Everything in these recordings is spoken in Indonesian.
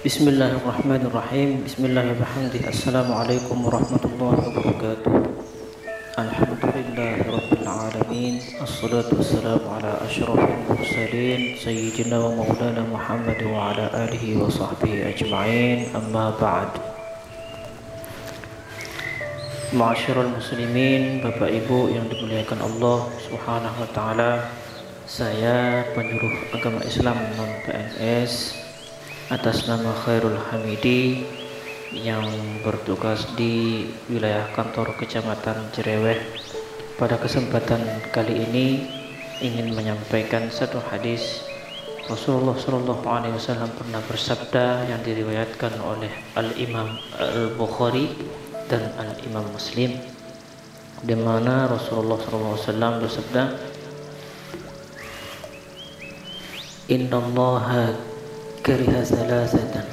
بسم الله الرحمن الرحيم بسم الله وبحمده السلام عليكم ورحمة الله وبركاته الحمد لله رب العالمين الصلاة والسلام على أشرف المرسلين سيدنا ومولانا محمد وعلى آله وصحبه أجمعين أما بعد معاشر المسلمين بابا إبو يندب dimuliakan الله سبحانه وتعالى taala. Saya penyuruh agama Islam non PNS atas nama Khairul Hamidi yang bertugas di wilayah kantor Kecamatan Cereweh. Pada kesempatan kali ini ingin menyampaikan satu hadis. Rasulullah Shallallahu Alaihi Wasallam pernah bersabda yang diriwayatkan oleh Al Imam Al Bukhari dan Al Imam Muslim di mana Rasulullah Shallallahu Alaihi Wasallam bersabda Inna kariha salasatan.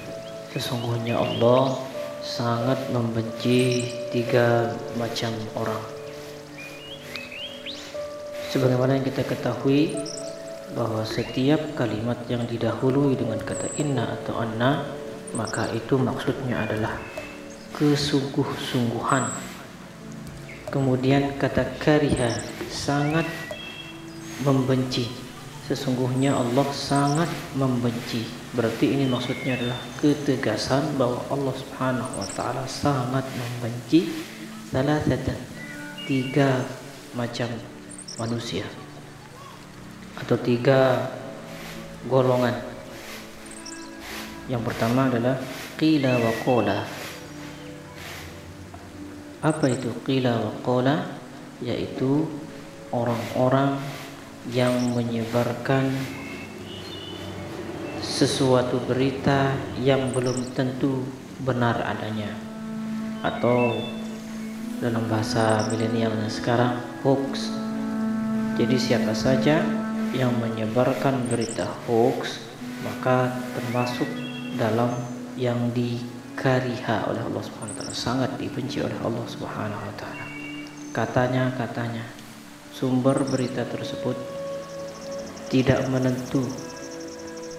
Sesungguhnya Allah sangat membenci tiga macam orang. Sebagaimana yang kita ketahui bahwa setiap kalimat yang didahului dengan kata inna atau anna maka itu maksudnya adalah kesungguh-sungguhan. Kemudian kata kariha sangat membenci sesungguhnya Allah sangat membenci Berarti ini maksudnya adalah ketegasan bahwa Allah Subhanahu wa taala sangat membenci salah satu tiga macam manusia atau tiga golongan. Yang pertama adalah qila wa qala. Apa itu qila wa qala? Yaitu orang-orang yang menyebarkan sesuatu berita yang belum tentu benar adanya. Atau dalam bahasa milenial sekarang hoax. Jadi siapa saja yang menyebarkan berita hoax maka termasuk dalam yang dikariha oleh Allah Subhanahu wa taala sangat dibenci oleh Allah Subhanahu wa taala. Katanya katanya sumber berita tersebut tidak menentu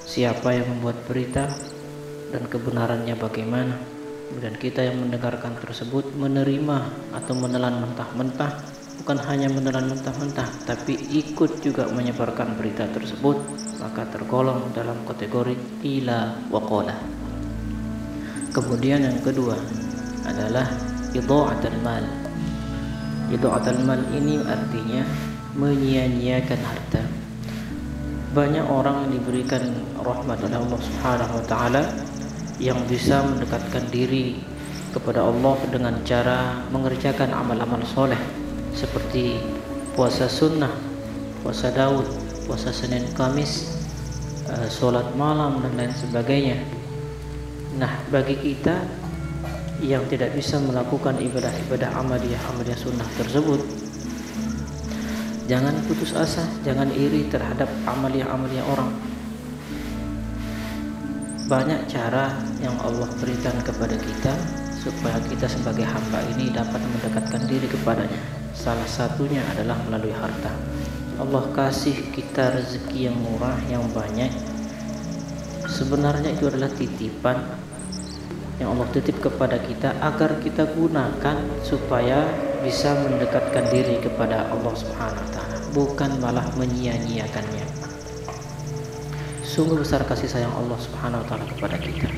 siapa yang membuat berita dan kebenarannya bagaimana. Dan kita yang mendengarkan tersebut menerima atau menelan mentah-mentah bukan hanya menelan mentah-mentah tapi ikut juga menyebarkan berita tersebut maka tergolong dalam kategori ila waqala kemudian yang kedua adalah idha'atul mal. Idha'atul mal ini artinya menyia-nyiakan harta banyak orang yang diberikan rahmat oleh Allah Subhanahu wa taala yang bisa mendekatkan diri kepada Allah dengan cara mengerjakan amal-amal soleh seperti puasa sunnah, puasa Daud, puasa Senin Kamis, uh, sholat malam dan lain sebagainya. Nah, bagi kita yang tidak bisa melakukan ibadah-ibadah amaliyah amaliyah sunnah tersebut Jangan putus asa, jangan iri terhadap amalia-amalia orang. Banyak cara yang Allah berikan kepada kita supaya kita sebagai hamba ini dapat mendekatkan diri kepadanya. Salah satunya adalah melalui harta. Allah kasih kita rezeki yang murah, yang banyak. Sebenarnya itu adalah titipan yang Allah titip kepada kita agar kita gunakan supaya bisa mendekatkan diri kepada Allah Subhanahu wa taala, bukan malah menyia-nyiakannya. Sungguh besar kasih sayang Allah Subhanahu wa taala kepada kita.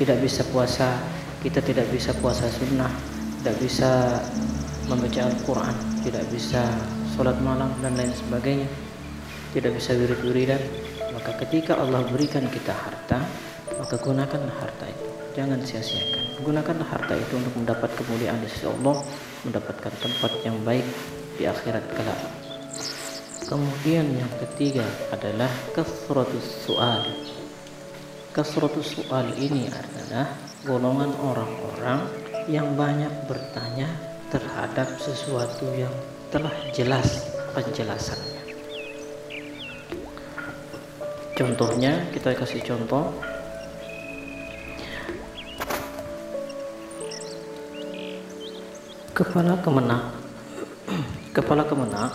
Tidak bisa puasa, kita tidak bisa puasa sunnah, tidak bisa membaca Al-Quran tidak bisa sholat malam dan lain sebagainya tidak bisa wirid-wiridan maka ketika Allah berikan kita harta maka gunakanlah harta itu jangan sia-siakan. Gunakanlah harta itu untuk mendapat kemuliaan di sisi Allah mendapatkan tempat yang baik di akhirat kelak. Kemudian yang ketiga adalah kasratus soal kasratus soal ini adalah golongan orang-orang yang banyak bertanya terhadap sesuatu yang telah jelas penjelasannya. Contohnya kita kasih contoh kepala kemenak kepala kemenak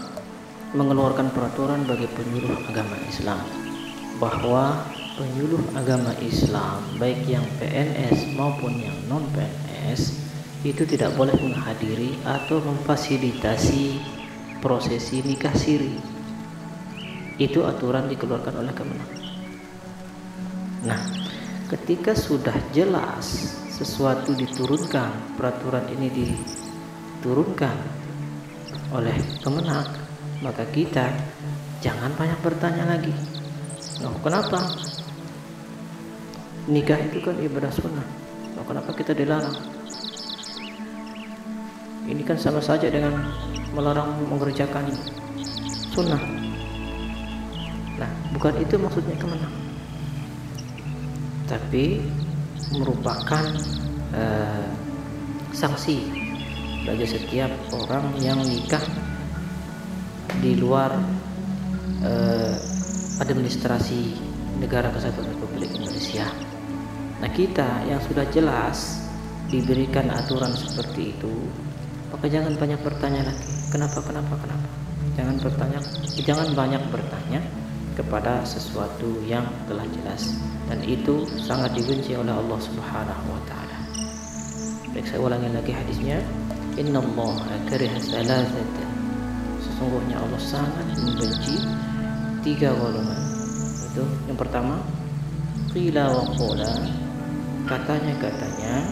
mengeluarkan peraturan bagi penyuluh agama Islam bahwa penyuluh agama Islam baik yang PNS maupun yang non PNS itu tidak boleh menghadiri atau memfasilitasi prosesi nikah siri. Itu aturan dikeluarkan oleh Kemenak nah ketika sudah jelas sesuatu diturunkan peraturan ini diturunkan oleh Kemenak maka kita jangan banyak bertanya lagi. Oh kenapa? Nikah itu kan ibadah sunnah. Oh, kenapa kita dilarang? Ini kan sama saja dengan melarang mengerjakan sunnah. Nah, bukan itu maksudnya kemenang. Tapi merupakan uh, sanksi bagi setiap orang yang nikah di luar uh, administrasi negara kesatuan Republik Indonesia. Nah, kita yang sudah jelas diberikan aturan seperti itu, maka jangan banyak bertanya lagi. Kenapa, kenapa, kenapa? Jangan bertanya, jangan banyak bertanya kepada sesuatu yang telah jelas dan itu sangat dibenci oleh Allah Subhanahu wa taala. Baik saya ulangi lagi hadisnya. Inna Allah kariha salasatan. Sesungguhnya Allah sangat membenci tiga golongan. Itu yang pertama qila wa qula. Katanya katanya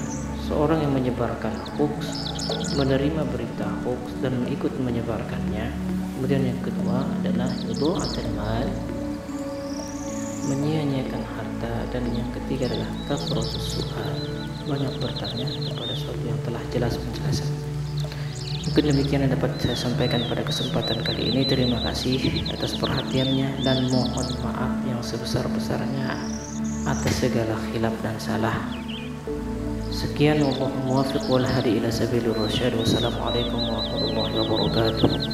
seorang yang menyebarkan hoax menerima berita hoax dan mengikut menyebarkannya. Kemudian yang kedua adalah idha'atul mal menyia-nyiakan harta. Dan yang ketiga adalah kasratus su'al. Banyak bertanya kepada sesuatu yang telah jelas penjelasan mungkin demikian yang dapat saya sampaikan pada kesempatan kali ini. Terima kasih atas perhatiannya dan mohon maaf yang sebesar-besarnya atas segala khilaf dan salah. Sekian wallahu muwaffiq wal hadi ila rasyad. Wassalamualaikum warahmatullahi wabarakatuh